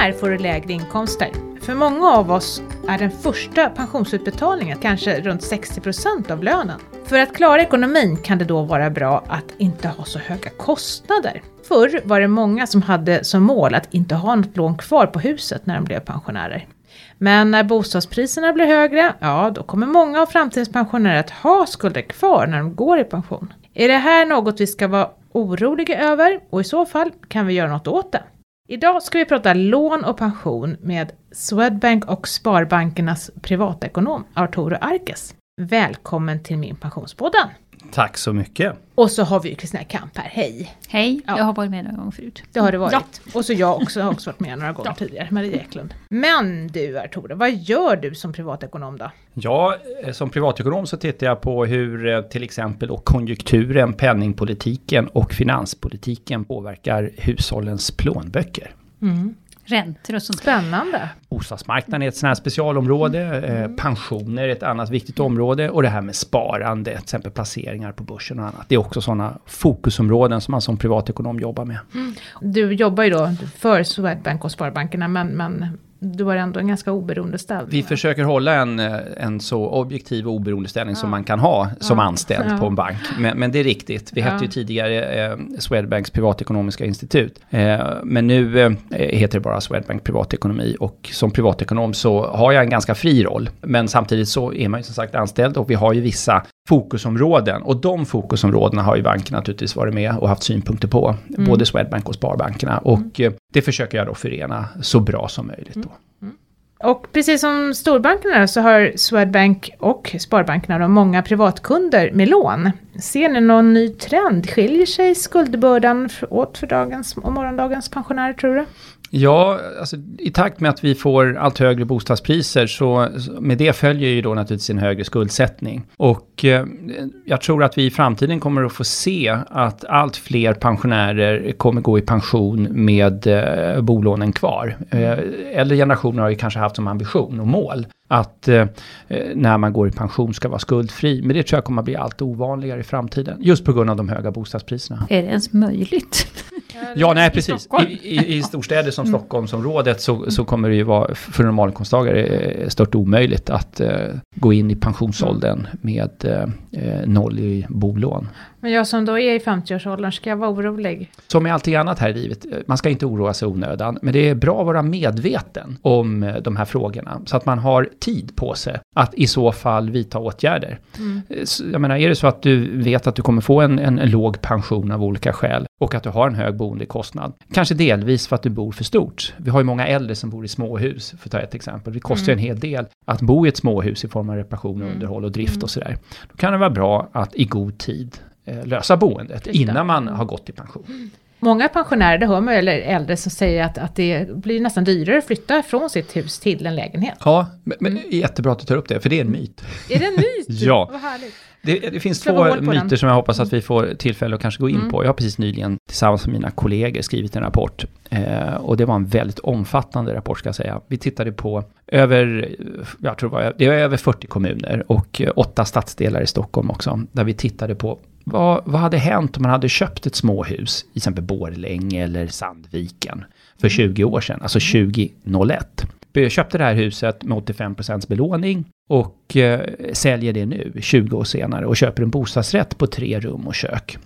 pensionär får du lägre inkomster. För många av oss är den första pensionsutbetalningen kanske runt 60% av lönen. För att klara ekonomin kan det då vara bra att inte ha så höga kostnader. Förr var det många som hade som mål att inte ha något lån kvar på huset när de blev pensionärer. Men när bostadspriserna blir högre, ja då kommer många av framtidens pensionärer att ha skulder kvar när de går i pension. Är det här något vi ska vara oroliga över? Och i så fall kan vi göra något åt det. Idag ska vi prata lån och pension med Swedbank och Sparbankernas privatekonom Arturo Arkes. Välkommen till min pensionspodden! Tack så mycket! Och så har vi ju Kristina Kamp här, hej! Hej, Ja. jag har varit med någon gång förut. Det har det varit. Ja. Och så jag också, har också varit med några gånger Ja. tidigare, Maria Eklund. Men du Arturo, vad gör du som privatekonom då? Ja, eh, som privatekonom så tittar jag på hur eh, till exempel då konjunkturen, penningpolitiken och finanspolitiken påverkar hushållens plånböcker. Räntor och sånt. Spännande! Bostadsmarknaden är ett sånt här specialområde, eh, pensioner är ett annat viktigt område och det här med sparande, till exempel placeringar på börsen och annat. Det är också sådana fokusområden som man som privatekonom jobbar med. Du jobbar ju då för Swedbank och Sparbankerna, men, men du har ändå en ganska oberoende ställning. Vi försöker hålla en, eh, en så objektiv och oberoende ställning som man kan ha som Ja. anställd Ja. på en bank. Men, men det är riktigt. Vi Ja. hette ju tidigare eh, Swedbanks privatekonomiska institut. Eh, men nu eh, heter det bara Swedbank privatekonomi och som privatekonom så har jag en ganska fri roll. Men samtidigt så är man ju som sagt anställd och vi har ju vissa fokusområden och de fokusområdena har ju banken naturligtvis varit med och haft synpunkter på. Både Swedbank och Sparbankerna och eh, det försöker jag då förena så bra som möjligt då. Och precis som storbankerna så har Swedbank och Sparbankerna då många privatkunder med lån. Ser ni någon ny trend? Skiljer sig skuldbördan åt för dagens och morgondagens pensionärer tror du? Ja, alltså, i takt med att vi får allt högre bostadspriser så med det följer ju då naturligtvis en högre skuldsättning. Och eh, jag tror att vi i framtiden kommer att få se att allt fler pensionärer kommer gå i pension med eh, bolånen kvar. Eh, äldre generationer har ju kanske haft som ambition och mål att eh, när man går i pension ska vara skuldfri. Men det tror jag kommer att bli allt ovanligare i framtiden. Just på grund av de höga bostadspriserna. Är det ens möjligt? Ja, nej precis. I, i, I storstäder som Stockholmsområdet så, så kommer det ju vara för normalinkomsttagare eh, stört omöjligt att eh, gå in i pensionsåldern med eh, eh, noll i bolån. Men jag som då är i 50-årsåldern, ska jag vara orolig? Som med allting annat här i livet, eh, man ska inte oroa sig onödan, men det är bra att vara medveten om de här frågorna, så att man har tid på sig att i så fall vidta åtgärder. Så, Jag menar, är det så att du vet att du kommer få en, en låg pension av olika skäl och att du har en hög boendekostnad, kanske delvis för att du bor för stort. Vi har ju många äldre som bor i småhus, för att ta ett exempel. Det kostar ju en hel del att bo i ett småhus i form av reparation, och underhåll och drift och sådär. Då kan det vara bra att i god tid eh, lösa boendet Just det. innan man har gått i pension. Många pensionärer, det hör man eller äldre, som säger att, att det blir nästan dyrare att flytta från sitt hus till en lägenhet. Ja, men, men jättebra att du tar upp det, för det är en myt. Är det en myt? Ja. Vad härligt. Det, det finns två myter den. som jag hoppas att vi får tillfälle att kanske gå in Mm. på. Jag har precis nyligen tillsammans med mina kollegor skrivit en rapport. Eh, och det var en väldigt omfattande rapport ska jag säga. Vi tittade på över, jag tror det var, det var över 40 kommuner och åtta stadsdelar i Stockholm också. Där vi tittade på vad, vad hade hänt om man hade köpt ett småhus, till exempel Borlänge eller Sandviken, för 20 år sedan, alltså 2001. Köpte det här huset med 85% belåning och eh, säljer det nu, 20 år senare, och köper en bostadsrätt på tre rum och kök.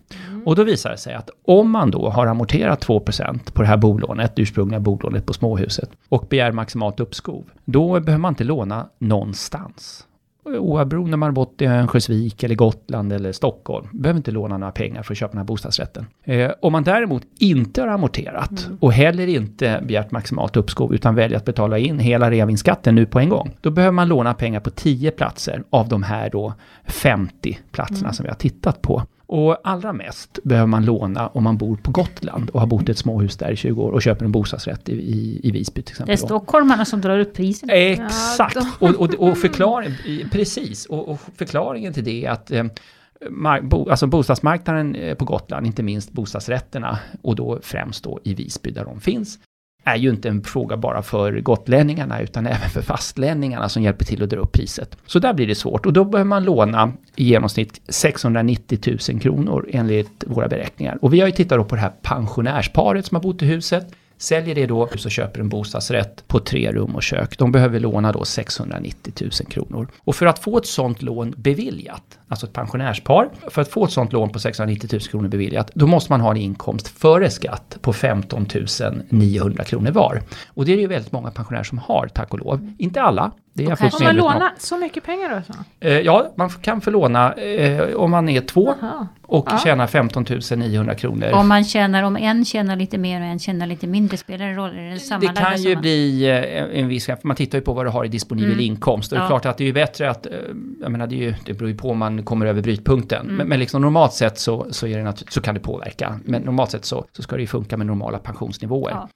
Och då visar det sig att om man då har amorterat 2% på det här bolånet, det ursprungliga bolånet på småhuset, och begär maximalt uppskov, då behöver man inte låna någonstans. Oberoende om man har bott i Örnsköldsvik eller Gotland eller Stockholm, behöver inte låna några pengar för att köpa den här bostadsrätten. Eh, om man däremot inte har amorterat och heller inte begärt maximalt uppskov utan väljer att betala in hela reavinstskatten nu på en gång, då behöver man låna pengar på 10 platser av de här då 50 platserna som vi har tittat på. Och allra mest behöver man låna om man bor på Gotland och har bott i ett småhus där i 20 år och köper en bostadsrätt i, i, i Visby till Det exempel. är då. stockholmarna som drar upp priset. Exakt! och, och, och förklaring, precis, och, och förklaringen till det är att eh, bo, alltså bostadsmarknaden eh, på Gotland, inte minst bostadsrätterna, och då främst då i Visby där de finns, är ju inte en fråga bara för gotlänningarna utan även för fastlänningarna som hjälper till att dra upp priset. Så där blir det svårt och då behöver man låna i genomsnitt 690 000 kronor enligt våra beräkningar. Och vi har ju tittat då på det här pensionärsparet som har bott i huset Säljer det då så köper en bostadsrätt på tre rum och kök. De behöver låna då 690 000 kronor. Och för att få ett sånt lån beviljat, alltså ett pensionärspar, för att få ett sånt lån på 690 000 kronor beviljat, då måste man ha en inkomst före skatt på 15 900 kronor var. Och det är det ju väldigt många pensionärer som har, tack och lov. Inte alla, det är fullt Får man låna så mycket pengar då? Så? Eh, Ja, man kan få låna eh, om man är två Jaha. och Ja. tjänar 15 900 kronor. Om man tjänar, om en tjänar lite mer och en tjänar lite mindre, spelar det roll? Är det Det kan ju summan? bli eh, en viss, för man tittar ju på vad du har i disponibel Mm. inkomst. Och det är Ja. klart att det är ju bättre att, eh, jag menar det, är ju, det beror ju på om man kommer över brytpunkten. Mm. Men, men liksom normalt sett så, så, är det så kan det påverka. Men normalt sett så, så ska det ju funka med normala pensionsnivåer. Ja.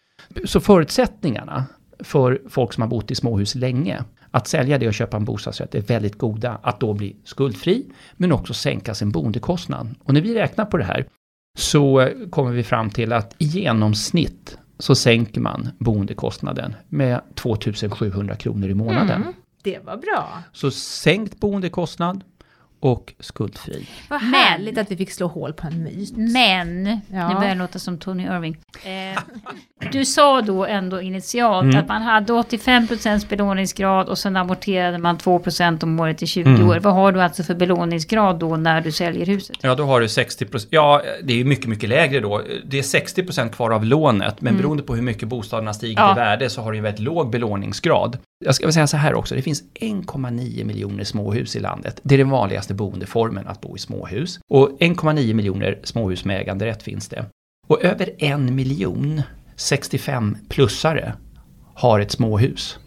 Så förutsättningarna för folk som har bott i småhus länge, att sälja det och köpa en bostadsrätt är väldigt goda. Att då bli skuldfri, men också sänka sin boendekostnad. Och när vi räknar på det här så kommer vi fram till att i genomsnitt så sänker man boendekostnaden med 2700 kronor i månaden. Mm, det var bra. Så sänkt boendekostnad och skuldfri. Vad Men- härligt att vi fick slå hål på en myt. Men, Ja. nu börjar jag låta som Tony Irving. Eh, du sa då ändå initialt Mm. att man hade 85% belåningsgrad och sen amorterade man 2% om året i 20 Mm. år. Vad har du alltså för belåningsgrad då när du säljer huset? Ja, då har du 60 Ja, det är ju mycket, mycket lägre då. Det är 60% kvar av lånet, men beroende på hur mycket bostaden har stigit Ja. i värde så har du en väldigt låg belåningsgrad. Jag ska väl säga så här också, det finns 1,9 miljoner småhus i landet. Det är den vanligaste boendeformen att bo i småhus. Och 1,9 miljoner småhus med äganderätt finns det. Och över en miljon 65-plussare har ett småhus.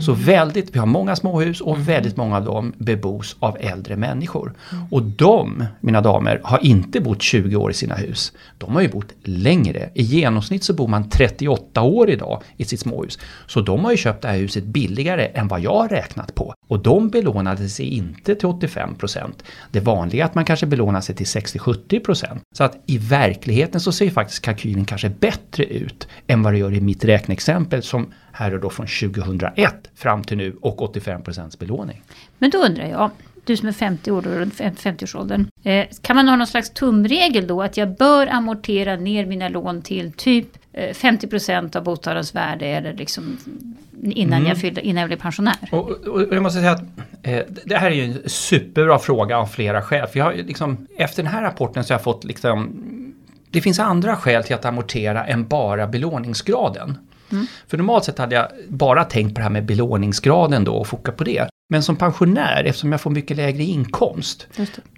Så väldigt, vi har många småhus och väldigt många av dem bebos av äldre människor. Och de, mina damer, har inte bott 20 år i sina hus. De har ju bott längre. I genomsnitt så bor man 38 år idag i sitt småhus. Så de har ju köpt det här huset billigare än vad jag har räknat på. Och de belånade sig inte till 85%. Det vanliga är att man kanske belånar sig till 60-70%. Så att i verkligheten så ser ju faktiskt kalkylen kanske bättre ut än vad det gör i mitt räkneexempel som här då från 2001 fram till nu och 85% belåning. Men då undrar jag, du som är 50 år, då, runt 50-årsåldern. Eh, kan man ha någon slags tumregel då att jag bör amortera ner mina lån till typ eh, 50% av bostadens värde eller liksom innan, Mm. jag, fyller, innan jag blir pensionär? Och, och, och jag måste säga att eh, det här är ju en superbra fråga av flera skäl. För jag har liksom, efter den här rapporten så har jag fått liksom, det finns andra skäl till att amortera än bara belåningsgraden. För normalt sett hade jag bara tänkt på det här med belåningsgraden då och foka på det. Men som pensionär, eftersom jag får mycket lägre inkomst,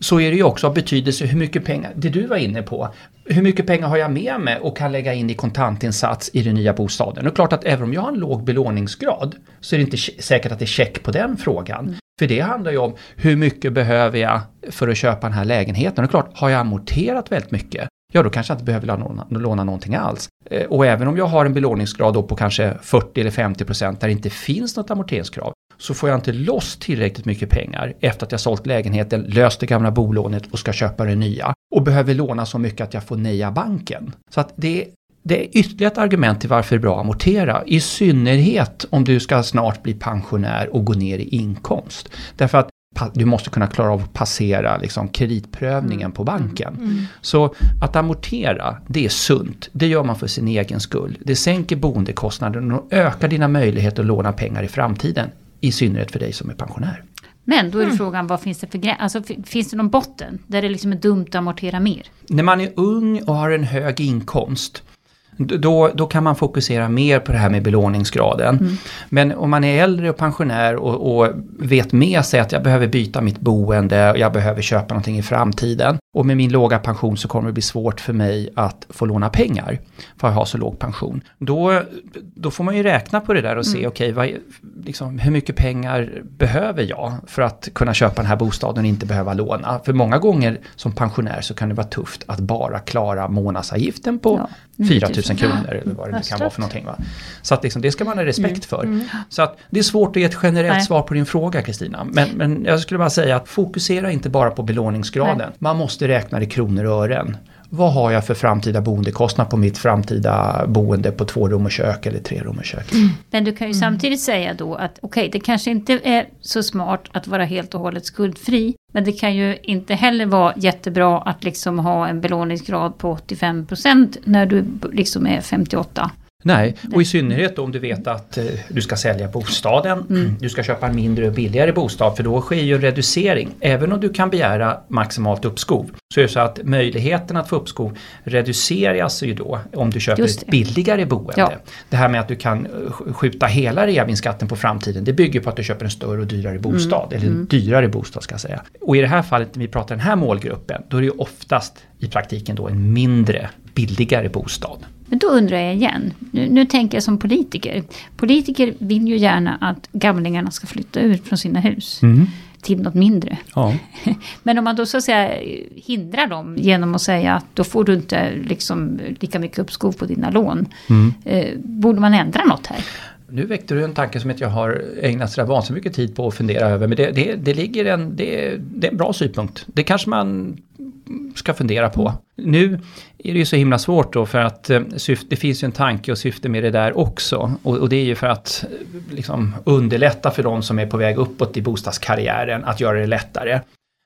så är det ju också av betydelse hur mycket pengar, det du var inne på, hur mycket pengar har jag med mig och kan lägga in i kontantinsats i den nya bostaden? Och det är klart att även om jag har en låg belåningsgrad så är det inte säkert att det är check på den frågan. För det handlar ju om hur mycket behöver jag för att köpa den här lägenheten? Och det är klart, har jag amorterat väldigt mycket, ja då kanske jag inte behöver låna, låna någonting alls. Eh, och även om jag har en belåningsgrad då på kanske 40 eller 50 procent där det inte finns något amorteringskrav, så får jag inte loss tillräckligt mycket pengar efter att jag sålt lägenheten, löst det gamla bolånet och ska köpa det nya. Och behöver låna så mycket att jag får neja banken. Så att det, det är ytterligare ett argument till varför det är bra att amortera. I synnerhet om du ska snart bli pensionär och gå ner i inkomst. Därför att du måste kunna klara av att passera liksom, kreditprövningen på banken. Så att amortera, det är sunt. Det gör man för sin egen skull. Det sänker boendekostnaden och ökar dina möjligheter att låna pengar i framtiden. I synnerhet för dig som är pensionär. Men då är Mm. frågan, vad finns det för gräns? Alltså, fi- finns det någon botten där det liksom är dumt att amortera mer? När man är ung och har en hög inkomst, då, då kan man fokusera mer på det här med belåningsgraden. Men om man är äldre och pensionär och, och vet med sig att jag behöver byta mitt boende och jag behöver köpa någonting i framtiden. Och med min låga pension så kommer det bli svårt för mig att få låna pengar. För att ha så låg pension. Då, då får man ju räkna på det där och se, okej, vad är- liksom, hur mycket pengar behöver jag för att kunna köpa den här bostaden och inte behöva låna? För många gånger som pensionär så kan det vara tufft att bara klara månadsavgiften på Ja, 4 000 9000. kronor eller vad det nu kan vara för någonting. Va? Så att liksom, det ska man ha respekt för. Så att det är svårt att ge ett generellt Nej. svar på din fråga Kristina. Men, men jag skulle bara säga att fokusera inte bara på belåningsgraden. Nej. Man måste räkna i kronor och ören. Vad har jag för framtida boendekostnad på mitt framtida boende på två rum och kök eller tre rum och kök? Men du kan ju samtidigt säga då att okej, det kanske inte är så smart att vara helt och hållet skuldfri. Men det kan ju inte heller vara jättebra att liksom ha en belåningsgrad på 85% när du liksom är 58. Nej, och i synnerhet om du vet att eh, du ska sälja bostaden, mm. du ska köpa en mindre och billigare bostad för då sker ju en reducering. Även om du kan begära maximalt uppskov så är det så att möjligheten att få uppskov reduceras ju då om du köper ett billigare boende. Ja. Det här med att du kan eh, skjuta hela reavinstskatten på framtiden det bygger på att du köper en större och dyrare bostad. Mm. Eller en mm. dyrare bostad ska jag säga. Och i det här fallet när vi pratar den här målgruppen då är det ju oftast i praktiken då en mindre billigare bostad. Men då undrar jag igen, nu, nu, tänker jag som politiker. Politiker vill ju gärna att gamlingarna ska flytta ut från sina hus. Mm. till något mindre. Ja. Men om man då så att säga hindrar dem genom att säga att då får du inte liksom lika mycket uppskov på dina lån. Mm. Eh, borde man ändra något här? Nu väckte du en tanke som jag har ägnat sådär vansinnigt mycket tid på att fundera över. Men det, det, det ligger en, det, det är en bra synpunkt. Det kanske man ska fundera på. Nu är det ju så himla svårt då för att eh, syfte, det finns ju en tanke och syfte med det där också. Och, och det är ju för att eh, liksom, underlätta för de som är på väg uppåt i bostadskarriären att göra det lättare.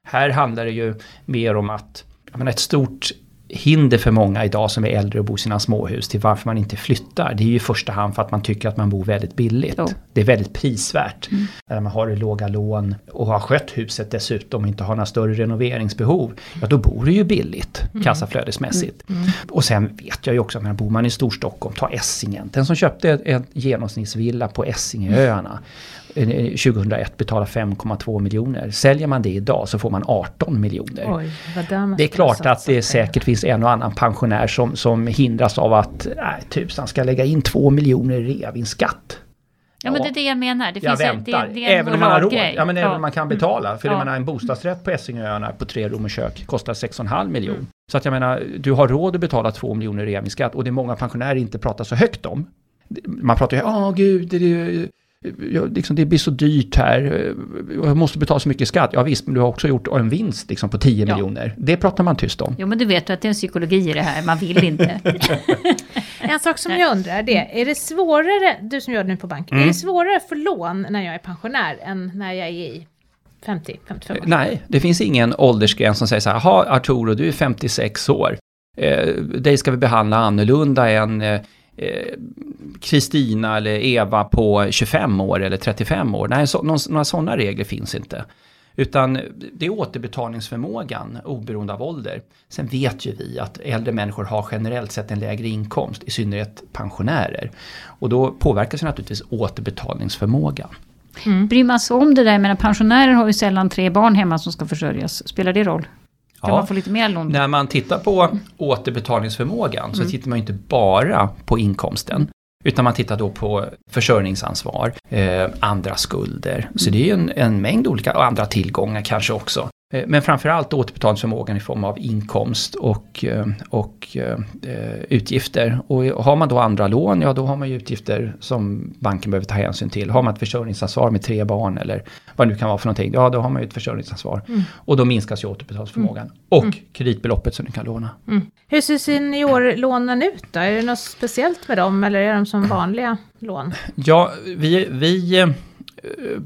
Här handlar det ju mer om att menar, ett stort hinder för många idag som är äldre och bor i sina småhus till varför man inte flyttar. Det är ju i första hand för att man tycker att man bor väldigt billigt. Jo. Det är väldigt prisvärt. Mm. När man har låga lån och har skött huset dessutom och inte har några större renoveringsbehov. Ja då bor det ju billigt mm. kassaflödesmässigt. Mm. mm. Och sen vet jag ju också, men bor man i Storstockholm, ta Essingen. Den som köpte en genomsnittsvilla på Essingeöarna 2001 eh, betala 5,2 miljoner. Säljer man det idag så får man 18 miljoner. Oj, det är klart att det säkert finns en och annan pensionär som, som hindras av att nej, tusan ska lägga in 2 miljoner i reavinstskatt. Ja, men det är det jag menar. Det finns jag väntar. En, det, det är även om man har råd. Ja men även om man kan betala. För ja. jag menar en bostadsrätt på Essingöarna på tre rum och kök kostar 6,5 miljoner. Mm. Så att jag menar, du har råd att betala 2 miljoner i reavinstskatt och det är många pensionärer inte pratar så högt om. Man pratar ju, åh gud, det är jag, liksom, det blir så dyrt här, jag måste betala så mycket skatt. Ja visst, men du har också gjort en vinst liksom, på 10 ja. miljoner. Det pratar man tyst om. Jo, men du vet att det är en psykologi i det här, man vill inte. en sak som jag undrar, det är det svårare, du som gör det nu på banken, mm. är det svårare att få lån när jag är pensionär än när jag är i 50, 55 år? Nej, det finns ingen åldersgräns som säger så här, ha Arturo, du är 56 år. Eh, dig ska vi behandla annorlunda än eh, Eh, Kristina eller Eva på 25 år eller 35 år. Nej, så, några sådana regler finns inte. Utan det är återbetalningsförmågan oberoende av ålder. Sen vet ju vi att äldre människor har generellt sett en lägre inkomst, i synnerhet pensionärer. Och då påverkas naturligtvis återbetalningsförmågan. Mm. Bryr man sig om det där? Jag pensionärer har ju sällan tre barn hemma som ska försörjas. Spelar det roll? Kan ja. man få lite mer lån? När man tittar på återbetalningsförmågan så mm. tittar man inte bara på inkomsten. Utan man tittar då på försörjningsansvar, eh, andra skulder. Mm. Så det är en, en mängd olika, och andra tillgångar kanske också. Eh, men framförallt återbetalningsförmågan i form av inkomst och, eh, och eh, utgifter. Och har man då andra lån, ja då har man ju utgifter som banken behöver ta hänsyn till. Har man ett försörjningsansvar med tre barn eller vad det nu kan vara för någonting, ja då har man ju ett försörjningsansvar. Mm. Och då minskas ju återbetalningsförmågan. Mm. Och mm. kreditbeloppet som du kan låna. Mm. Hur ser seniorlånen ut då? Är det något speciellt med dem eller är de som vanliga lån? Ja, vi, vi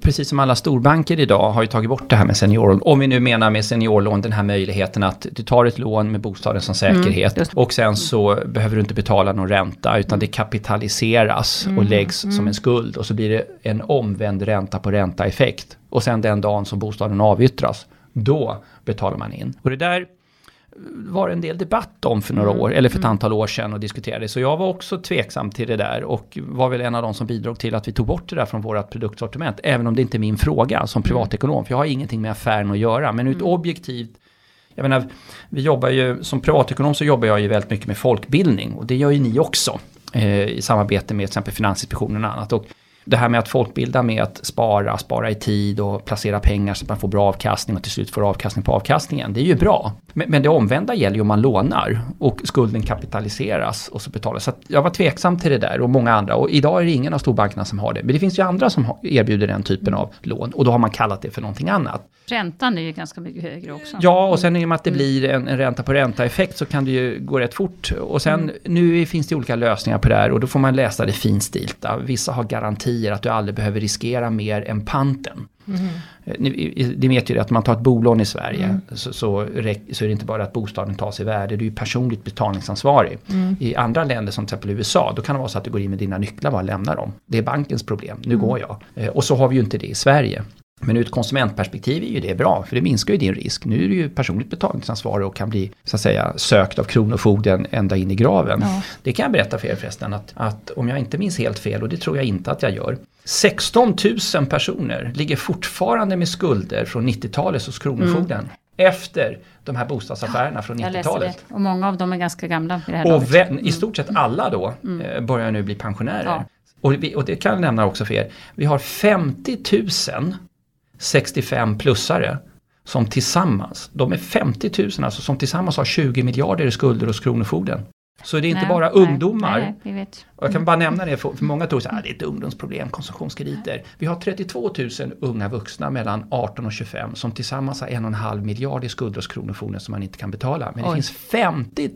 precis som alla storbanker idag har ju tagit bort det här med seniorlån. Om vi nu menar med seniorlån den här möjligheten att du tar ett lån med bostaden som säkerhet mm, och sen så behöver du inte betala någon ränta utan det kapitaliseras mm, och läggs mm. som en skuld och så blir det en omvänd ränta på ränta effekt. Och sen den dagen som bostaden avyttras, då betalar man in. Och det där var en del debatt om för några mm. år, eller för ett mm. antal år sedan och diskuterade. Så jag var också tveksam till det där och var väl en av de som bidrog till att vi tog bort det där från vårt produktsortiment. Även om det inte är min fråga som mm. privatekonom, för jag har ingenting med affären att göra. Men ett objektivt jag menar, vi jobbar ju, som privatekonom så jobbar jag ju väldigt mycket med folkbildning och det gör ju ni också eh, i samarbete med till exempel Finansinspektionen och annat. Och det här med att folkbilda med att spara, spara i tid och placera pengar så att man får bra avkastning och till slut får avkastning på avkastningen. Det är ju bra. Men, men det omvända gäller ju om man lånar och skulden kapitaliseras och så betalas. Så jag var tveksam till det där och många andra. Och idag är det ingen av storbankerna som har det. Men det finns ju andra som erbjuder den typen av lån och då har man kallat det för någonting annat. Räntan är ju ganska mycket högre också. Ja, och sen i och med att det blir en, en ränta på ränta-effekt så kan det ju gå rätt fort. Och sen mm. nu finns det olika lösningar på det här och då får man läsa det finstilta. Vissa har garantier att du aldrig behöver riskera mer än panten. Eh, Ni, vet ju att man tar ett bolån i Sverige Mm. så, så, så är det inte bara att bostaden tas i värde, du är personligt betalningsansvarig. Mm. I andra länder som till exempel USA, då kan det vara så att du går in med dina nycklar och lämnar dem. Det är bankens problem, nu Mm. går jag. Eh, och så har vi ju inte det i Sverige. Men ur ett konsumentperspektiv är ju det bra, för det minskar ju din risk. Nu är du ju personligt betalningsansvarig och kan bli så att säga sökt av Kronofogden ända in i graven. Ja. Det kan jag berätta för er förresten att, att om jag inte minns helt fel, och det tror jag inte att jag gör, 16 000 personer ligger fortfarande med skulder från 90-talet hos Kronofogden. Efter de här bostadsaffärerna från Jag läste 90-talet. det. Och många av dem är ganska gamla vid det här Och vem, i stort sett alla då eh, börjar nu bli pensionärer. Ja. Och, vi, och det kan jag nämna också för er. Vi har 50 000 65-plussare som tillsammans, de är 50 000 alltså, som tillsammans har 20 miljarder i skulder hos Kronofogden. Så det är inte Nej, bara nej, ungdomar. Nej, vi vet. Och jag kan bara nämna det, för, för många tror att ah, det är ett ungdomsproblem, konsumtionskrediter. Vi har 32 000 unga vuxna mellan 18 och 25 som tillsammans har en och en halv miljard i skulder hos Kronofogden som man inte kan betala. Men det Oj. finns 50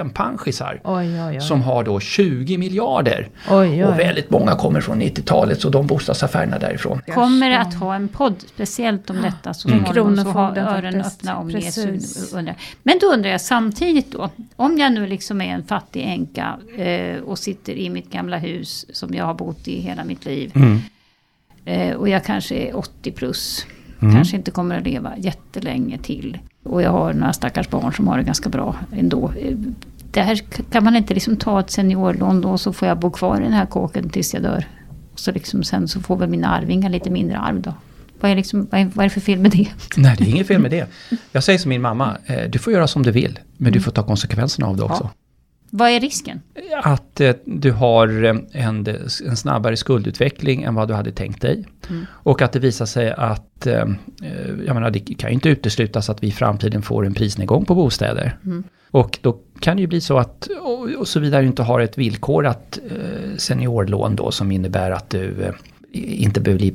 000 panschisar som har då 20 miljarder. oj, oj. Och väldigt många kommer från 90-talet så de bostadsaffärerna därifrån. Kommer att ha en podd speciellt om detta så Mm. småningom så har Kronofogden öronen öppna om Precis. det. Undrar. Men då undrar jag samtidigt då, om jag nu liksom är en fattig änka eh, och sitter i mitt gamla hus som jag har bott i hela mitt liv. Mm. Eh, och jag kanske är 80 plus. Mm. Kanske inte kommer att leva jättelänge till. Och jag har några stackars barn som har det ganska bra ändå. Eh, Där k- kan man inte liksom ta ett seniorlån då och så får jag bo kvar i den här kåken tills jag dör. Och så liksom sen så får väl mina arvingar lite mindre arv då. Vad är, liksom, vad är, vad är det för fel med det? Nej, det är inget fel med det. Jag säger som min mamma, eh, du får göra som du vill, men du får ta konsekvenserna av det också. Vad är risken? Att eh, du har eh, en, en snabbare skuldutveckling än vad du hade tänkt dig. Mm. Och att det visar sig att, eh, eh, jag menar det kan ju inte uteslutas att vi i framtiden får en prisnedgång på bostäder. Mm. Och då kan det ju bli så att, och, och såvida du inte har ett villkorat eh, seniorlån då som innebär att du eh, inte behöver bli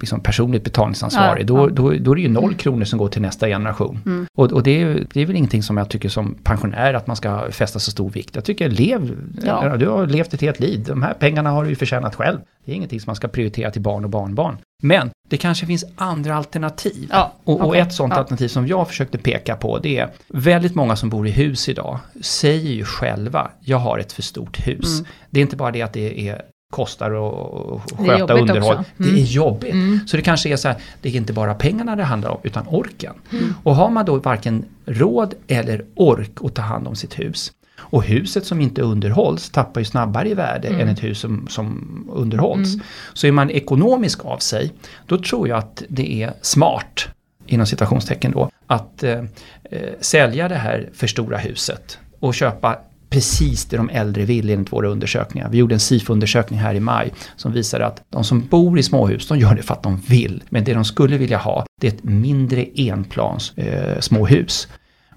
liksom, personligt betalningsansvarig. Ja, då. Då, då är det ju noll kronor som går till nästa generation. Mm. Och, och det, är, det är väl ingenting som jag tycker som pensionär att man ska fästa så stor vikt. Jag tycker lev, Ja. du har levt ett helt liv. De här pengarna har du ju förtjänat själv. Det är ingenting som man ska prioritera till barn och barnbarn. Men det kanske finns andra alternativ. Ja, Och, och ett sånt Ja. alternativ som jag försökte peka på det är väldigt många som bor i hus idag säger ju själva jag har ett för stort hus. Mm. Det är inte bara det att det är kostar att att Det är sköta jobbigt underhåll. också. Det Mm. är jobbigt. Mm. Så det kanske är så här, det är inte bara pengarna det handlar om utan orken. Mm. Och har man då varken råd eller ork att ta hand om sitt hus och huset som inte underhålls tappar ju snabbare i värde Mm. än ett hus som, som underhålls. Mm. Så är man ekonomisk av sig, då tror jag att det är smart, inom citationstecken då, att eh, eh, sälja det här för stora huset och köpa precis det de äldre vill enligt våra undersökningar. Vi gjorde en SIFO-undersökning här i maj som visade att de som bor i småhus, de gör det för att de vill. Men det de skulle vilja ha, det är ett mindre enplans eh, småhus.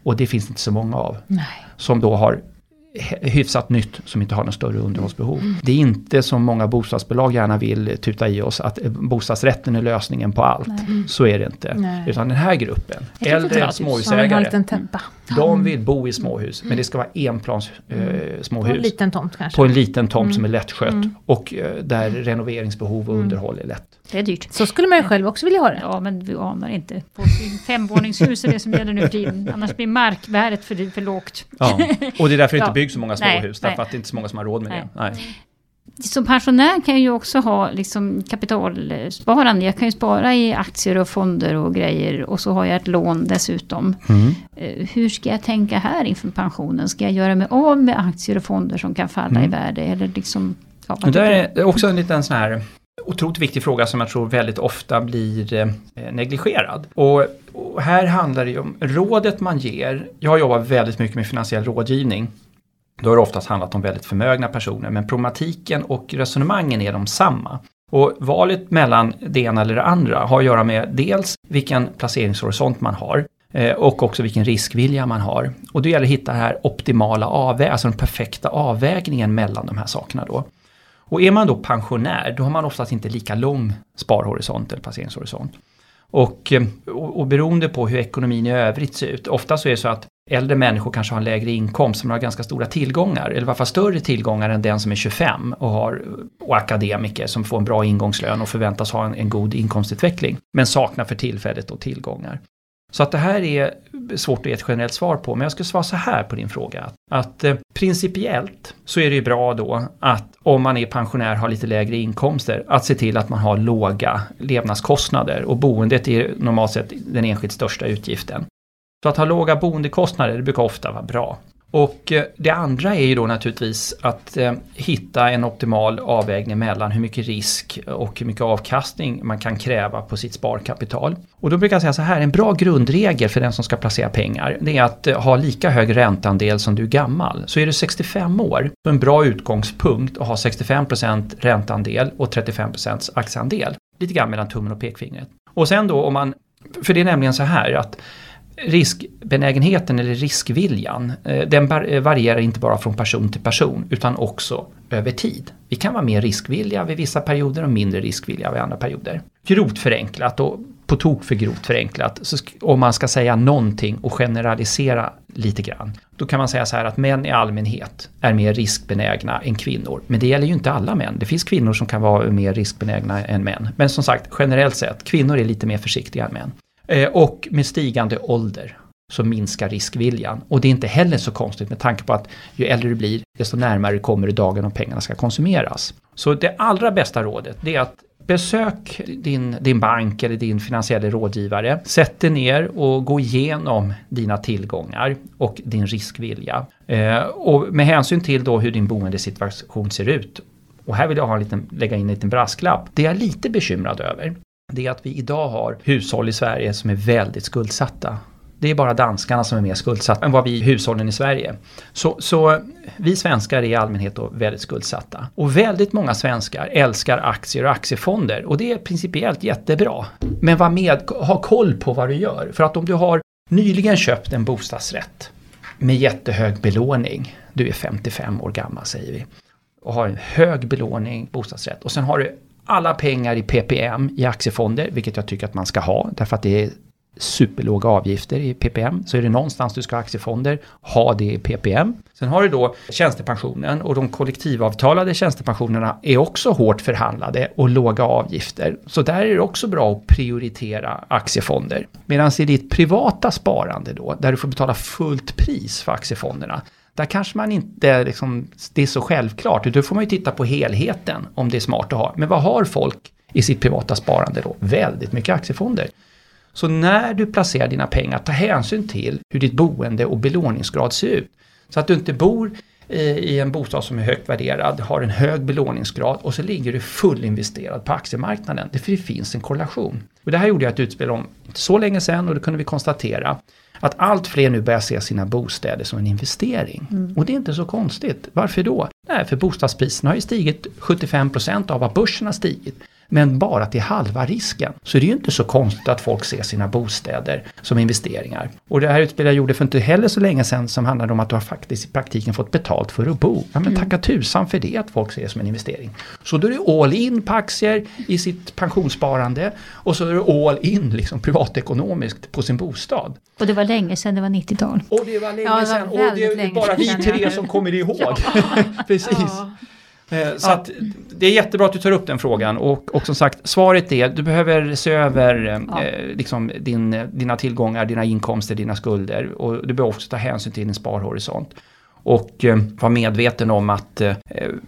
Och det finns inte så många av Nej. som då har hyfsat nytt som inte har någon större underhållsbehov. Det är inte som många bostadsbolag gärna vill tuta i oss att eh, bostadsrätten är lösningen på allt. Nej. Så är det inte. Nej. Utan den här gruppen, äldre småhusägare, de vill bo i småhus. Men det ska vara enplans eh, På en småhus. liten tomt kanske. På en liten tomt som är Mm. lättskött Mm. och eh, där renoveringsbehov och Mm. underhåll är lätt. Det är dyrt. Så skulle man ju själv också vilja ha det. Ja, men vi anar inte. På femvåningshus är det som gäller nu för tiden. Annars blir markvärdet för, för lågt. Ja. Och det är därför det Ja. inte byggs så många Nej, småhus. nej. Därför att det är inte så många som har råd med det. Nej. Som pensionär kan jag ju också ha liksom kapitalsparande. Jag kan ju spara i aktier och fonder och grejer. Och så har jag ett lån dessutom. Mm. Eh, Hur ska jag tänka här inför pensionen? Ska jag göra mig av med aktier och fonder som kan falla Mm. i värde? Eller liksom, ja, det är också en liten sån här otroligt viktig fråga som jag tror väldigt ofta blir eh, negligerad. Och, och här handlar det ju om rådet man ger. Jag jobbar väldigt mycket med finansiell rådgivning. Då har det oftast handlat om väldigt förmögna personer men problematiken och resonemangen är de samma. Och valet mellan det ena eller det andra har att göra med dels vilken placeringshorisont man har eh, och också vilken riskvilja man har. Och det gäller att hitta den här optimala avvägningen, alltså den perfekta avvägningen mellan de här sakerna då. Och är man då pensionär, då har man oftast inte lika lång sparhorisont eller placeringshorisont. Och, och, och beroende på hur ekonomin i övrigt ser ut, ofta så är det så att äldre människor kanske har en lägre inkomst som har ganska stora tillgångar, eller i alla fall större tillgångar än den som är 25 och, har, och akademiker som får en bra ingångslön och förväntas ha en, en god inkomstutveckling, men saknar för tillfället då tillgångar. Så att det här är svårt att ge ett generellt svar på, men jag skulle svara så här på din fråga. Att eh, principiellt så är det ju bra då att om man är pensionär har lite lägre inkomster, att se till att man har låga levnadskostnader och boendet är normalt sett den enskilt största utgiften. Så att ha låga boendekostnader, det brukar ofta vara bra. Och eh, det andra är ju då naturligtvis att eh, hitta en optimal avvägning mellan hur mycket risk och hur mycket avkastning man kan kräva på sitt sparkapital. Och då brukar jag säga så här, en bra grundregel för den som ska placera pengar, det är att eh, ha lika hög ränteandel som du är gammal. Så är du 65 år, så en bra utgångspunkt att ha 65% ränteandel och 35% aktieandel. Lite grann mellan tummen och pekfingret. Och sen då om man, för det är nämligen så här att riskbenägenheten eller riskviljan, eh, den eh, varierar inte bara från person till person utan också över tid. Vi kan vara mer riskvilliga vid vissa perioder och mindre riskvilliga vid andra perioder. Grovt förenklat och på tok för grovt förenklat, så om man ska säga någonting och generalisera lite grann, då kan man säga så här att män i allmänhet är mer riskbenägna än kvinnor. Men det gäller ju inte alla män. Det finns kvinnor som kan vara mer riskbenägna än män. Men som sagt, generellt sett, kvinnor är lite mer försiktiga än män. Eh, och med stigande ålder så minskar riskviljan. Och det är inte heller så konstigt med tanke på att ju äldre du blir, desto närmare kommer du dagen om pengarna ska konsumeras. Så det allra bästa rådet det är att besök din, din bank eller din finansiella rådgivare. Sätt dig ner och gå igenom dina tillgångar och din riskvilja. Eh, och med hänsyn till då hur din boendesituation ser ut. Och här vill jag ha en liten, lägga in en liten brasklapp. Det jag är lite bekymrad över det är att vi idag har hushåll i Sverige som är väldigt skuldsatta. Det är bara danskarna som är mer skuldsatta än vad vi hushållen i Sverige. Så, så vi svenskar är i allmänhet då väldigt skuldsatta. Och väldigt många svenskar älskar aktier och aktiefonder och det är principiellt jättebra. Men var med, ha koll på vad du gör. För att om du har nyligen köpt en bostadsrätt med jättehög belåning, du är 55 år gammal säger vi, och har en hög belåning bostadsrätt och sen har du alla pengar i PPM i aktiefonder, vilket jag tycker att man ska ha, därför att det är superlåga avgifter i PPM. Så är det någonstans du ska ha aktiefonder, ha det i PPM. Sen har du då tjänstepensionen och de kollektivavtalade tjänstepensionerna är också hårt förhandlade och låga avgifter. Så där är det också bra att prioritera aktiefonder. Medan i ditt privata sparande då, där du får betala fullt pris för aktiefonderna, där kanske man inte, liksom, det är så självklart. Då får man ju titta på helheten om det är smart att ha. Men vad har folk i sitt privata sparande då? Väldigt mycket aktiefonder. Så när du placerar dina pengar, ta hänsyn till hur ditt boende och belåningsgrad ser ut. Så att du inte bor eh, i en bostad som är högt värderad, har en hög belåningsgrad och så ligger du fullinvesterad på aktiemarknaden. Det finns en korrelation. Och det här gjorde jag ett utspel om inte så länge sedan och då kunde vi konstatera att allt fler nu börjar se sina bostäder som en investering. Mm. Och det är inte så konstigt. Varför då? Nej, för bostadspriserna har ju stigit 75% av vad börsen har stigit men bara till halva risken. Så det är ju inte så konstigt att folk ser sina bostäder som investeringar. Och det här utspelet jag gjorde för inte heller så länge sedan som handlade om att du har faktiskt i praktiken fått betalt för att bo. Ja men mm. tacka tusan för det att folk ser det som en investering. Så då är det all in på aktier i sitt pensionssparande och så är det all in liksom privatekonomiskt på sin bostad. Och det var länge sedan, det var 90-tal. Och det var länge ja, sedan och det är bara vi tre som kommer ihåg. Precis. Ja. Eh, så att det är jättebra att du tar upp den frågan och, och som sagt svaret är du behöver se över eh, ja. eh, liksom din, dina tillgångar, dina inkomster, dina skulder och du behöver också ta hänsyn till din sparhorisont. Och eh, vara medveten om att eh,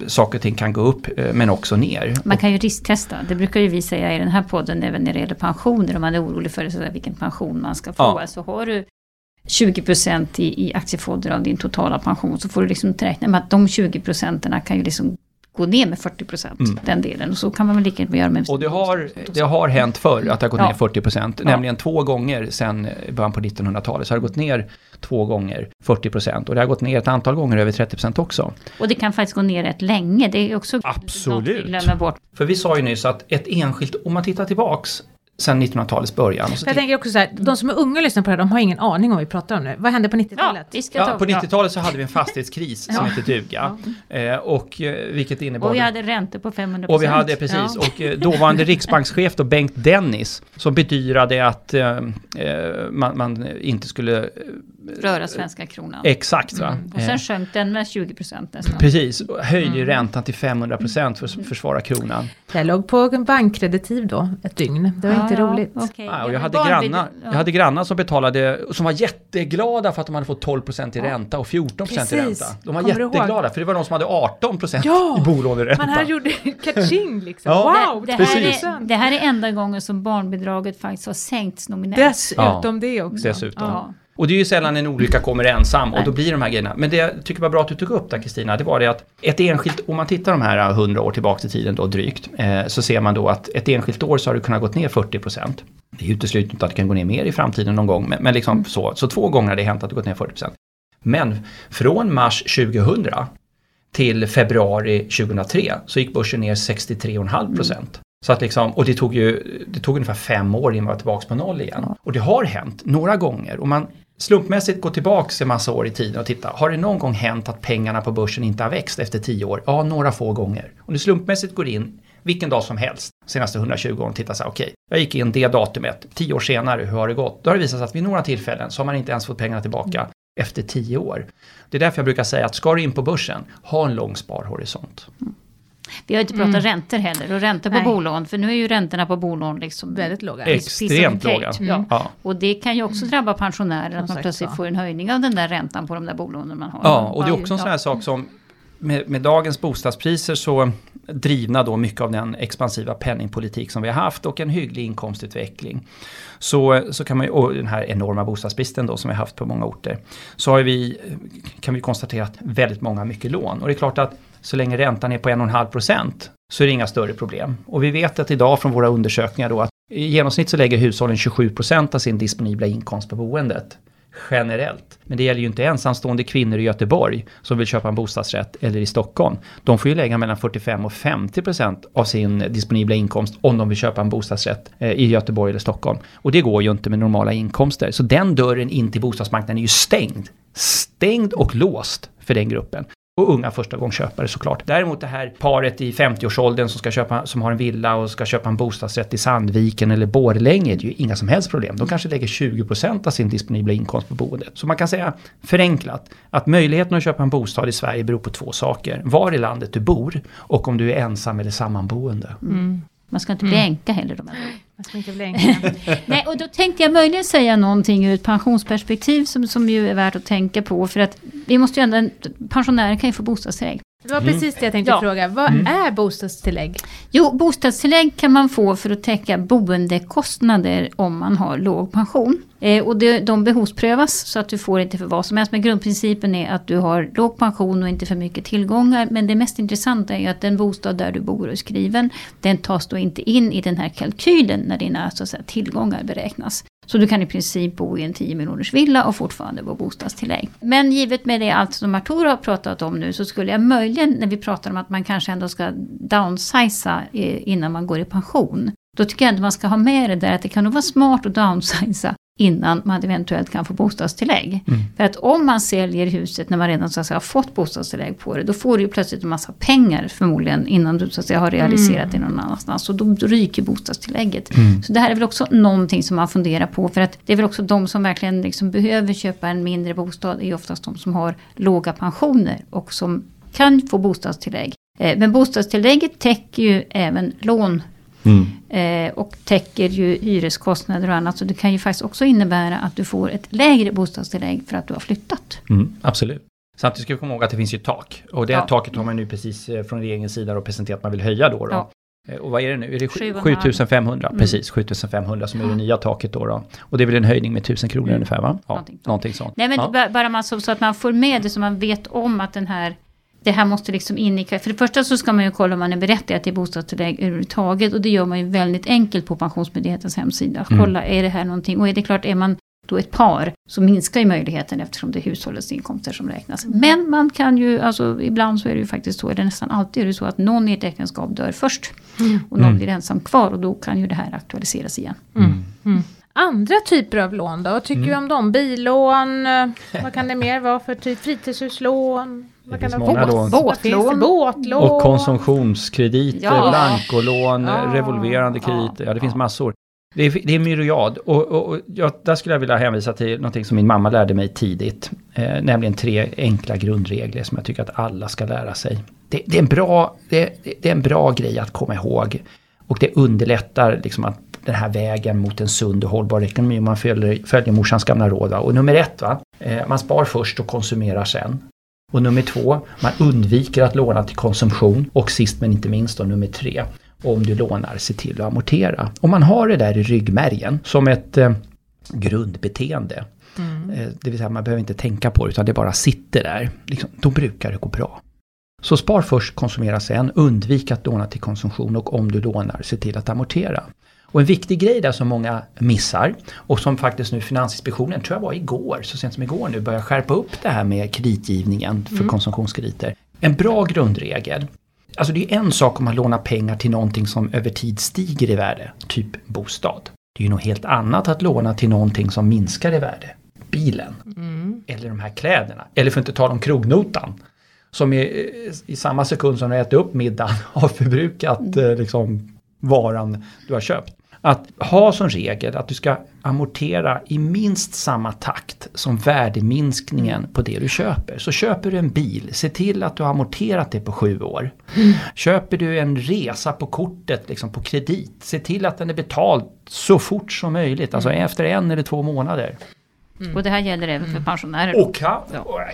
saker och ting kan gå upp eh, men också ner. Man kan ju risktesta, det brukar ju vi säga i den här podden även när det gäller pensioner. Om man är orolig för så vilken pension man ska få. Ja. Så har du 20 i, i aktiefonder av din totala pension så får du liksom räkna med att de 20 procenten kan ju liksom gå ner med 40 procent, mm. den delen. Och så kan man väl lika gärna göra med... Och det har, det har hänt förr att det har gått ja. ner 40 procent, ja. nämligen två gånger sedan början på 1900-talet. Så har det gått ner två gånger 40 procent och det har gått ner ett antal gånger över 30 procent också. Och det kan faktiskt gå ner rätt länge, det är också Absolut. glömmer bort. För vi sa ju nyss att ett enskilt, om man tittar tillbaks sen 1900-talets början. jag tänker också så här, de som är unga och lyssnar på det här, de har ingen aning om vad vi pratar om nu. Vad hände på 90-talet? Ja, ja, på 90-talet så hade vi en fastighetskris som hette duga. Eh, och eh, vilket innebar... Och vi hade räntor på 500%. Och vi hade, precis. Och eh, dåvarande riksbankschef då, Bengt Dennis, som bedyrade att eh, man, man, inte skulle Röra svenska kronan. Exakt. Va? Mm. Och sen Eh, sjönk den med 20 procent nästan. Precis, höjde ju Mm. räntan till 500 procent för att försvara kronan. Jag låg på en bankkreditiv då, ett dygn. Det var Ja, inte ja, roligt. okej. Ja, Ja, och jag, hade grannar, ja. jag hade grannar som betalade, som var jätteglada för att de hade fått 12 procent i ränta och 14 procent i Precis. ränta. De var Kommer jätteglada för det var de som hade 18 procent Ja! i bolåneränta. Man här gjorde kaching liksom. Ja. Wow! det, det, här precis. är, det här är enda gången som barnbidraget faktiskt har sänkts nominellt. Dessutom det också. Dessutom. Ja. Och det är ju sällan en olycka kommer ensam och då blir de här grejerna. Men det jag tycker var bra att du tog upp där Kristina, det var det att ett enskilt, om man tittar de här 100 år tillbaka i tiden då drygt, eh, så ser man då att ett enskilt år så har det kunnat gått ner 40 procent. Det är uteslutet inte att det kan gå ner mer i framtiden någon gång, men, men liksom så. Så två gånger har det hänt att det gått ner 40 procent. Men från mars 2000 till februari 2003 så gick börsen ner 63,5 procent. Så att liksom, och det tog ju det tog ungefär fem år innan man var tillbaka på noll igen. Och det har hänt några gånger. Och man slumpmässigt gå tillbaka en massa år i tiden och titta. Har det någon gång hänt att pengarna på börsen inte har växt efter tio år? Ja, några få gånger. Om du slumpmässigt går in vilken dag som helst senaste 120 åren och tittar så här, okej, jag gick in det datumet, tio år senare, hur har det gått? Då har det visat sig att vid några tillfällen så har man inte ens fått pengarna tillbaka efter tio år. Det är därför jag brukar säga att ska du in på börsen, ha en lång sparhorisont. Vi har inte pratat Mm. räntor heller och räntor på Nej. bolån. För nu är ju räntorna på bolån liksom Väldigt låga. Extremt låga. Ja. Ja. Och det kan ju också drabba pensionärer Som att man plötsligt så. får en höjning av den där räntan på de där bolånen man har. Ja, och det är också en sån här sak som med, med dagens bostadspriser så drivna då mycket av den expansiva penningpolitik som vi har haft och en hygglig inkomstutveckling. Så, så kan man ju, och den här enorma bostadsbristen då som vi har haft på många orter. Så har vi, kan vi konstatera att väldigt många har mycket lån. Och det är klart att så länge räntan är på 1,5 procent så är det inga större problem. Och vi vet att idag från våra undersökningar då att i genomsnitt så lägger hushållen 27 procent av sin disponibla inkomst på boendet generellt. Men det gäller ju inte ensamstående kvinnor i Göteborg som vill köpa en bostadsrätt eller i Stockholm. De får ju lägga mellan 45 och 50 procent av sin disponibla inkomst om de vill köpa en bostadsrätt eh, i Göteborg eller Stockholm. Och det går ju inte med normala inkomster. Så den dörren in till bostadsmarknaden är ju stängd. Stängd och låst för den gruppen. Och unga förstagångsköpare såklart. Däremot det här paret i 50-årsåldern som, ska köpa, som har en villa och ska köpa en bostadsrätt i Sandviken eller Borlänge, det är ju inga som helst problem. De kanske lägger 20% av sin disponibla inkomst på boendet. Så man kan säga förenklat att möjligheten att köpa en bostad i Sverige beror på två saker. Var i landet du bor och om du är ensam eller sammanboende. Mm. Man ska inte bli änka heller. De här. Jag ska inte bli enklare. Nej, och då tänkte jag möjligen säga någonting ur ett pensionsperspektiv som, som ju är värt att tänka på. För att vi måste ju ändå, pensionärer kan ju få bostadstillägg. Det var precis det jag tänkte Ja. fråga. Vad Mm. är bostadstillägg? Jo, bostadstillägg kan man få för att täcka boendekostnader om man har låg pension. Eh, och det, de behovsprövas så att du får inte för vad som helst. Men grundprincipen är att du har låg pension och inte för mycket tillgångar. Men det mest intressanta är ju att den bostad där du bor och är skriven, den tas då inte in i den här kalkylen när dina så att säga, tillgångar beräknas. Så du kan i princip bo i en 10 miljoners villa och fortfarande få bostadstillägg. Men givet med det allt som Artur har pratat om nu så skulle jag möjligen när vi pratar om att man kanske ändå ska downsiza eh, innan man går i pension. Då tycker jag ändå man ska ha med det där att det kan nog vara smart att downsiza innan man eventuellt kan få bostadstillägg. Mm. För att om man säljer huset när man redan så att säga, har fått bostadstillägg på det, då får du ju plötsligt en massa pengar förmodligen innan du så att säga, har realiserat det någon annanstans. Och då ryker bostadstillägget. Mm. Så det här är väl också någonting som man funderar på. För att det är väl också de som verkligen liksom behöver köpa en mindre bostad, är ju oftast de som har låga pensioner och som kan få bostadstillägg. Eh, Men bostadstillägget täcker ju även lån eh, och täcker ju hyreskostnader och annat. Så det kan ju faktiskt också innebära att du får ett lägre bostadstillägg för att du har flyttat. Mm, absolut. Samtidigt ska vi komma ihåg att det finns ju ett tak. Och det här Ja. taket har man nu precis eh, från regeringens sida då presenterat att man vill höja då. då. Ja. Eh, Och vad är det nu? Är det Sju och en 7500? halv. Precis, 7500 som är det nya taket då, då. Och det är väl en höjning med 1000 kronor Mm. ungefär va? Ja, Någonting någonting, sånt. Nej men ja. bara man så, så att man får med det så man vet om att den här det här måste liksom in i... För det första så ska man ju kolla om man är berättigad till bostadstillägg överhuvudtaget. Och det gör man ju väldigt enkelt på Pensionsmyndighetens hemsida. Mm. Kolla, är det här någonting? Och är det klart, är man då ett par så minskar ju möjligheten eftersom det är hushållets inkomster som räknas. Men man kan ju, alltså ibland så är det ju faktiskt så, eller nästan alltid är det så att någon i ett äktenskap dör först. Och någon Mm. blir ensam kvar och då kan ju det här aktualiseras igen. Mm. Andra typer av lån då? Vad tycker Mm. vi om dem? Bilån? eh, Vad kan det mer vara för typ? Fritidshuslån? Vad kan finns det många lån. Finns? Båtlån. Båtlån. Och konsumtionskrediter, Ja. blankolån, Ja. revolverande krediter, ja det finns Ja. massor. Det är, det är myriad och, och, och ja, där skulle jag vilja hänvisa till någonting som min mamma lärde mig tidigt. Eh, nämligen tre enkla grundregler som jag tycker att alla ska lära sig. Det, det är, en bra, det, det, är en bra grej att komma ihåg. Och det underlättar liksom att den här vägen mot en sund och hållbar ekonomi om man följer, följer morsans gamla råd. Va? Och nummer ett, va? Eh, man spar först och konsumerar sen. Och nummer två, man undviker att låna till konsumtion. Och sist men inte minst då nummer tre, om du lånar, se till att amortera. Om man har det där i ryggmärgen som ett eh, grundbeteende, mm. eh, det vill säga man behöver inte tänka på det utan det bara sitter där, liksom, då brukar det gå bra. Så spar först, konsumera sen, undvik att låna till konsumtion och om du lånar, se till att amortera. Och en viktig grej där som många missar och som faktiskt nu Finansinspektionen, tror jag var igår, så sent som igår nu, börjar skärpa upp det här med kreditgivningen för mm. konsumtionskrediter. En bra grundregel. Alltså det är en sak om man lånar pengar till någonting som över tid stiger i värde, typ bostad. Det är ju något helt annat att låna till någonting som minskar i värde. Bilen. Mm. Eller de här kläderna. Eller för att inte tala om krognotan. Som i, i samma sekund som du äter upp middagen har förbrukat mm. liksom, varan du har köpt. Att ha som regel att du ska amortera i minst samma takt som värdeminskningen på det du köper. Så köper du en bil, se till att du har amorterat det på sju år. Köper du en resa på kortet, liksom på kredit, se till att den är betald så fort som möjligt, alltså mm. efter en eller två månader. Mm. Och det här gäller även för pensionärer? Och kan,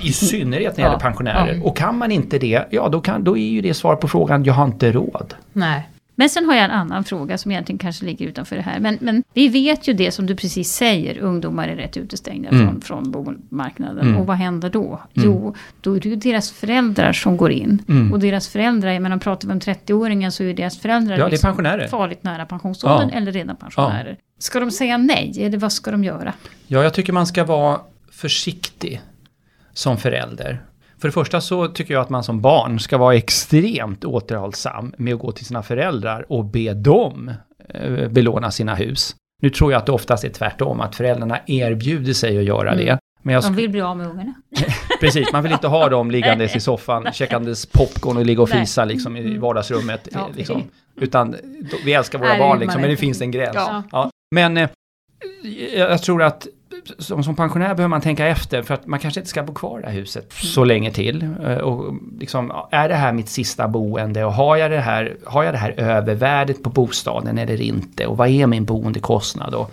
I synnerhet när det gäller pensionärer. Och kan man inte det, ja då, kan, då är ju det svar på frågan, jag har inte råd. Nej. Men sen har jag en annan fråga som egentligen kanske ligger utanför det här. Men, men vi vet ju det som du precis säger, ungdomar är rätt utestängda mm. från, från bomarknaden. Mm. Och vad händer då? Mm. Jo, då är det ju deras föräldrar som går in. Mm. Och deras föräldrar, jag menar pratar vi om 30-åringen så är deras föräldrar ja, liksom farligt nära pensionsåldern ja. eller redan pensionärer. Ja. Ska de säga nej eller vad ska de göra? Ja, jag tycker man ska vara försiktig som förälder. För det första så tycker jag att man som barn ska vara extremt återhållsam med att gå till sina föräldrar och be dem eh, belåna sina hus. Nu tror jag att det oftast är tvärtom, att föräldrarna erbjuder sig att göra mm. det. Men jag De vill bli av med ungarna. Precis, man vill inte ha dem liggandes i soffan, käkandes popcorn och ligga och fisa liksom, i mm. vardagsrummet. Ja, liksom. Utan vi älskar våra barn, liksom, men det finns en gräns. Ja. Ja. Men eh, jag tror att Typ, som, som pensionär behöver man tänka efter för att man kanske inte ska bo kvar i det här huset mm. så länge till. Eh, och liksom, är det här mitt sista boende och har jag det här, har jag det här övervärdet på bostaden eller inte? Och vad är min boendekostnad? Och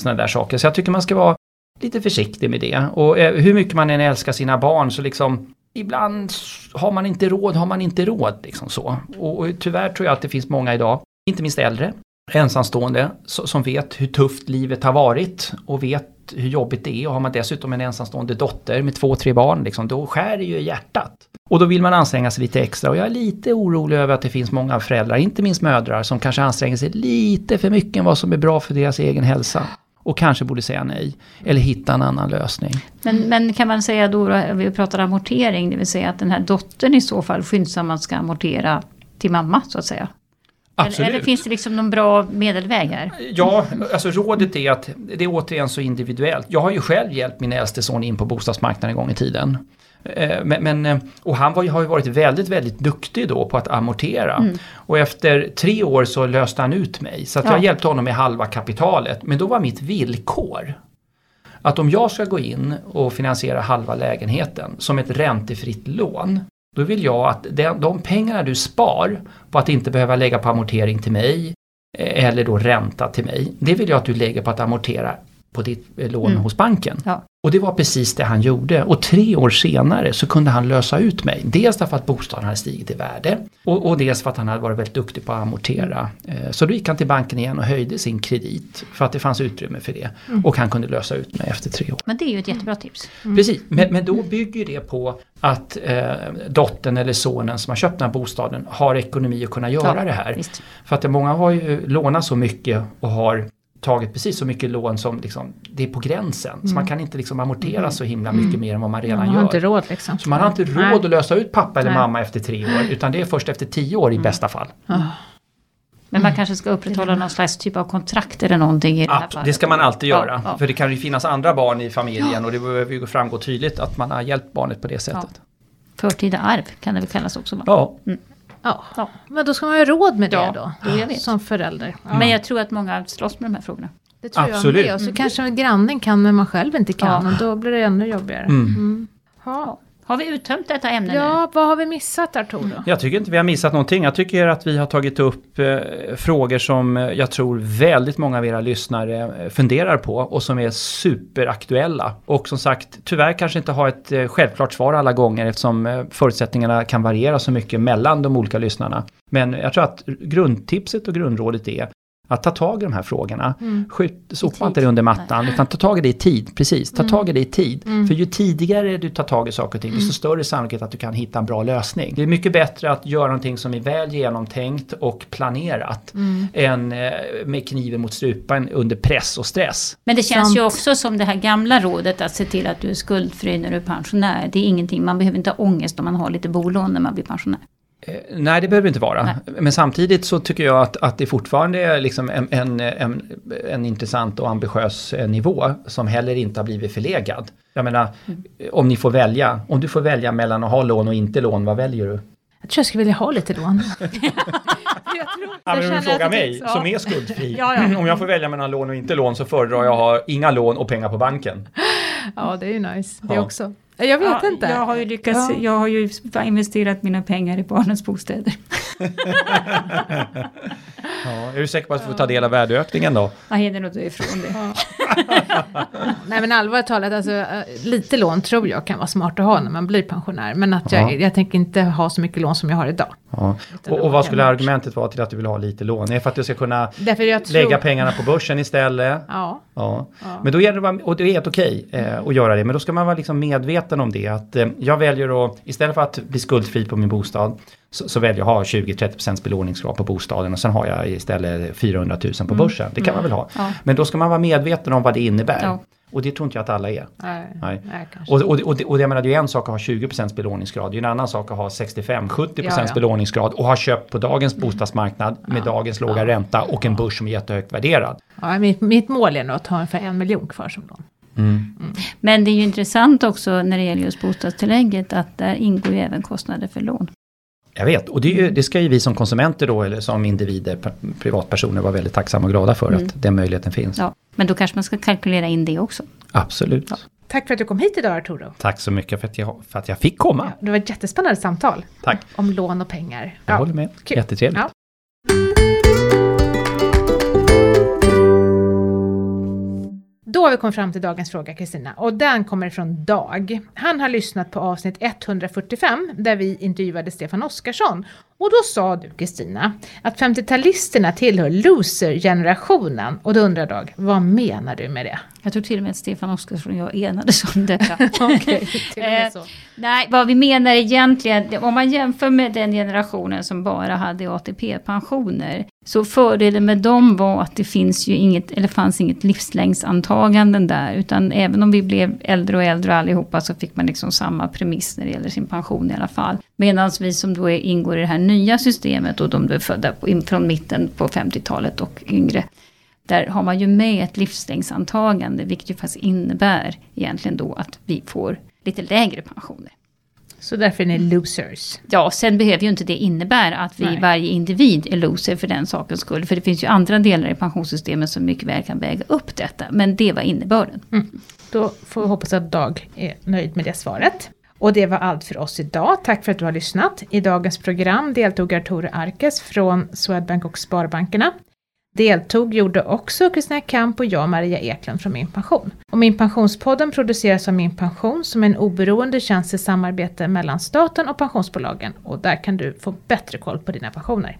sådana där saker. Så jag tycker man ska vara lite försiktig med det. Och eh, hur mycket man än älskar sina barn så liksom ibland har man inte råd, har man inte råd. Liksom så. Och, och tyvärr tror jag att det finns många idag, inte minst äldre, ensamstående som vet hur tufft livet har varit och vet hur jobbigt det är och har man dessutom en ensamstående dotter med två, tre barn, liksom, då skär det ju i hjärtat. Och då vill man anstränga sig lite extra och jag är lite orolig över att det finns många föräldrar, inte minst mödrar, som kanske anstränger sig lite för mycket än vad som är bra för deras egen hälsa. Och kanske borde säga nej. Eller hitta en annan lösning. Men, men kan man säga då, vi pratar amortering, det vill säga att den här dottern i så fall skyndsamt ska amortera till mamma så att säga? Absolut. Eller, finns det liksom någon bra medelväg här? Ja, alltså rådet är att det är återigen så individuellt. Jag har ju själv hjälpt min äldste son in på bostadsmarknaden en gång i tiden. Eh, men, men, eh, och han var, har ju varit väldigt, väldigt duktig då på att amortera. Mm. Och efter tre år så löste han ut mig. Så att ja. jag hjälpte honom med halva kapitalet. Men då var mitt villkor att om jag ska gå in och finansiera halva lägenheten som ett räntefritt lån då vill jag att de pengarna du spar på att inte behöva lägga på amortering till mig eh, eller då ränta till mig, det vill jag att du lägger på att amortera på ditt eh, lån mm. hos banken. Ja. Och det var precis det han gjorde. Och tre år senare så kunde han lösa ut mig. Dels därför att bostaden hade stigit i värde och, och dels för att han hade varit väldigt duktig på att amortera. Eh, så då gick han till banken igen och höjde sin kredit för att det fanns utrymme för det. Mm. Och han kunde lösa ut mig efter tre år. Men det är ju ett jättebra tips. Mm. Precis, men, men då bygger det på att eh, dottern eller sonen som har köpt den här bostaden har ekonomi att kunna göra ja, det här. Visst. För att många har ju lånat så mycket och har tagit precis så mycket lån som liksom, det är på gränsen. Mm. Så man kan inte liksom amortera mm. så himla mycket mm. mer än vad man redan man har gör. Inte råd, liksom. Så man har inte råd Nej. att lösa ut pappa eller Nej. mamma efter tre år utan det är först efter tio år i mm. bästa fall. Oh. Men man kanske ska upprätthålla någon slags typ av kontrakt eller någonting i det här fallet. Det ska man alltid göra. Ja, ja. För det kan ju finnas andra barn i familjen ja. och det behöver ju framgå tydligt att man har hjälpt barnet på det sättet. Förtida arv kan det väl kallas också? Va? Ja. Mm. Ja. Ja. men då ska man ha råd med det Ja, då. vet. Som förälder. Ja. Men jag tror att många slåss med de här frågorna. det tror Absolut. jag med. Och så kanske grannen kan men man själv inte kan. Ja. Och då blir det ännu jobbigare. Mm. Mm. Ja. Har vi uttömt detta ämne nu? ja, vad har vi missat Arturo? Jag tycker inte vi har missat någonting. Jag tycker att vi har tagit upp eh, frågor som eh, jag tror väldigt många av era lyssnare eh, funderar på och som är superaktuella. Och som sagt, tyvärr kanske inte har ett eh, självklart svar alla gånger eftersom eh, förutsättningarna kan variera så mycket mellan de olika lyssnarna. Men jag tror att grundtipset och grundrådet är att ta tag i de här frågorna. Mm. Skjut, sopa inte det under mattan, utan ta tag i det i tid. Precis, ta Mm. tag i det i tid. Mm. För ju tidigare du tar tag i saker och ting, desto större sannolikhet att du kan hitta en bra lösning. Det är mycket bättre att göra någonting som är väl genomtänkt och planerat Mm. än eh, med kniven mot strupen under press och stress. Men det känns Sant. ju också som det här gamla rådet att se till att du är skuldfri när du är pensionär. Det är ingenting, man behöver inte ha ångest om man har lite bolån när man blir pensionär. Eh, Nej, det behöver det inte vara. Nej. Men samtidigt så tycker jag att, att det fortfarande är liksom en, en, en, en intressant och ambitiös eh, nivå som heller inte har blivit förlegad. Jag menar, Mm. om ni får välja, om du får välja mellan att ha lån och inte lån, vad väljer du? Jag tror jag skulle vilja ha lite lån. jag tror, Ja, men om du frågar mig ja. som är skuldfri. Ja, ja. Om jag får välja mellan lån och inte lån så föredrar jag att ha inga lån och pengar på banken. Ja, det är ju nice. Det Ja. också. Jag vet inte. Jag har ju lyckats, Ja. jag har ju investerat mina pengar i barnens bostäder. Ja, är du säker på att du får ta del av värdeökningen då? Vad är det något ifrån det? Nej men allvarligt talat, alltså, eh, lite lån tror jag kan vara smart att ha när man blir pensionär. Men att jag, Ja. jag tänker inte ha så mycket lån som jag har idag. Ja. Och, och vad skulle argumentet vara till att du vill ha lite lån? Är det för att du ska kunna jag tror... lägga pengarna på börsen istället? Ja. Ja. Ja. Men då gäller det, och det är helt okej eh, att göra det, men då ska man vara liksom medveten om det. Att eh, jag väljer att, istället för att bli skuldfri på min bostad, så, så väljer jag att ha 20-30% belåningsgrad på bostaden och sen har jag istället 400 000 på börsen. Det kan man väl ha. Ja. Men då ska man vara medveten om vad det innebär. Ja. Och det tror inte jag att alla är. Nej, Nej. nej. Och, och, och, och jag menar, det är en sak att ha 20% belåningsgrad, det är en annan sak att ha 65-70% Ja, ja. belåningsgrad och ha köpt på dagens bostadsmarknad med dagens låga ränta och en börs som är jättehögt värderad. Ja, mitt, mitt mål är nog att ha ungefär en miljon kvar som lån. Men det är ju intressant också när det gäller just bostadstillägget att där ingår ju även kostnader för lån. Jag vet, och det, ju, det ska ju vi som konsumenter då, eller som individer, privatpersoner, vara väldigt tacksamma och glada för Mm. att den möjligheten finns. Ja, men då kanske man ska kalkylera in det också. Absolut. Tack för att du kom hit idag Arturo. Tack så mycket för att jag, för att jag fick komma. Det var ett jättespännande samtal. Tack. Om lån och pengar. Jag håller med. kul. Jättetrevligt. Då har vi kommit fram till dagens fråga Kristina och den kommer från Dag. Han har lyssnat på avsnitt 145 där vi intervjuade Stefan Oskarsson och då sa du Kristina att 50-talisterna tillhör loser-generationen och då undrar Dag, vad menar du med det? Jag tror till och med att Stefan Oskarsson och jag enades om detta. Med Eh. Nej, vad vi menar egentligen, om man jämför med den generationen som bara hade ATP-pensioner, så fördelen med dem var att det finns ju inget, eller fanns inget livslängdsantaganden där, utan även om vi blev äldre och äldre allihopa så fick man liksom samma premiss när det gäller sin pension i alla fall. Medan vi som då är, ingår i det här nya systemet och de är födda från mitten på 50-talet och yngre, där har man ju med ett livslängdsantagande, vilket ju faktiskt innebär egentligen då att vi får lite lägre pensioner. Så därför är ni losers. Ja, sen behöver ju inte det innebära att vi, Nej. varje individ är loser för den sakens skull. För det finns ju andra delar i pensionssystemet som mycket väl kan väga upp detta. Men det var innebörden. Då får vi hoppas att Dag är nöjd med det svaret. Och det var allt för oss idag. Tack för att du har lyssnat. I dagens program deltog Arturo Arkes från Swedbank och Sparbankerna. Deltog gjorde också Kristina Kamp och jag, Maria Eklund från Min Pension. Och Min Pensionspodden produceras av Min Pension som är en oberoende tjänst i samarbete mellan staten och pensionsbolagen. Och där kan du få bättre koll på dina pensioner.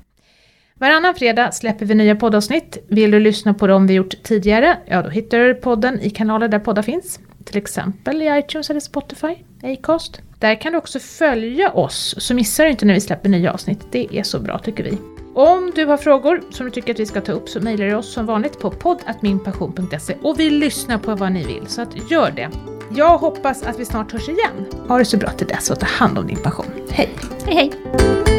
Varannan fredag släpper vi nya poddavsnitt. Vill du lyssna på dem vi gjort tidigare? Ja, då hittar du podden i kanaler där poddar finns. Till exempel i iTunes eller Spotify, Acast. Där kan du också följa oss, så missar du inte när vi släpper nya avsnitt. Det är så bra tycker vi. Om du har frågor som du tycker att vi ska ta upp så mejlar du oss som vanligt på poddatminpassion.se och vi lyssnar på vad ni vill, så att gör det. Jag hoppas att vi snart hörs igen. Ha det så bra till dess och ta hand om din passion. Hej! Hej hej!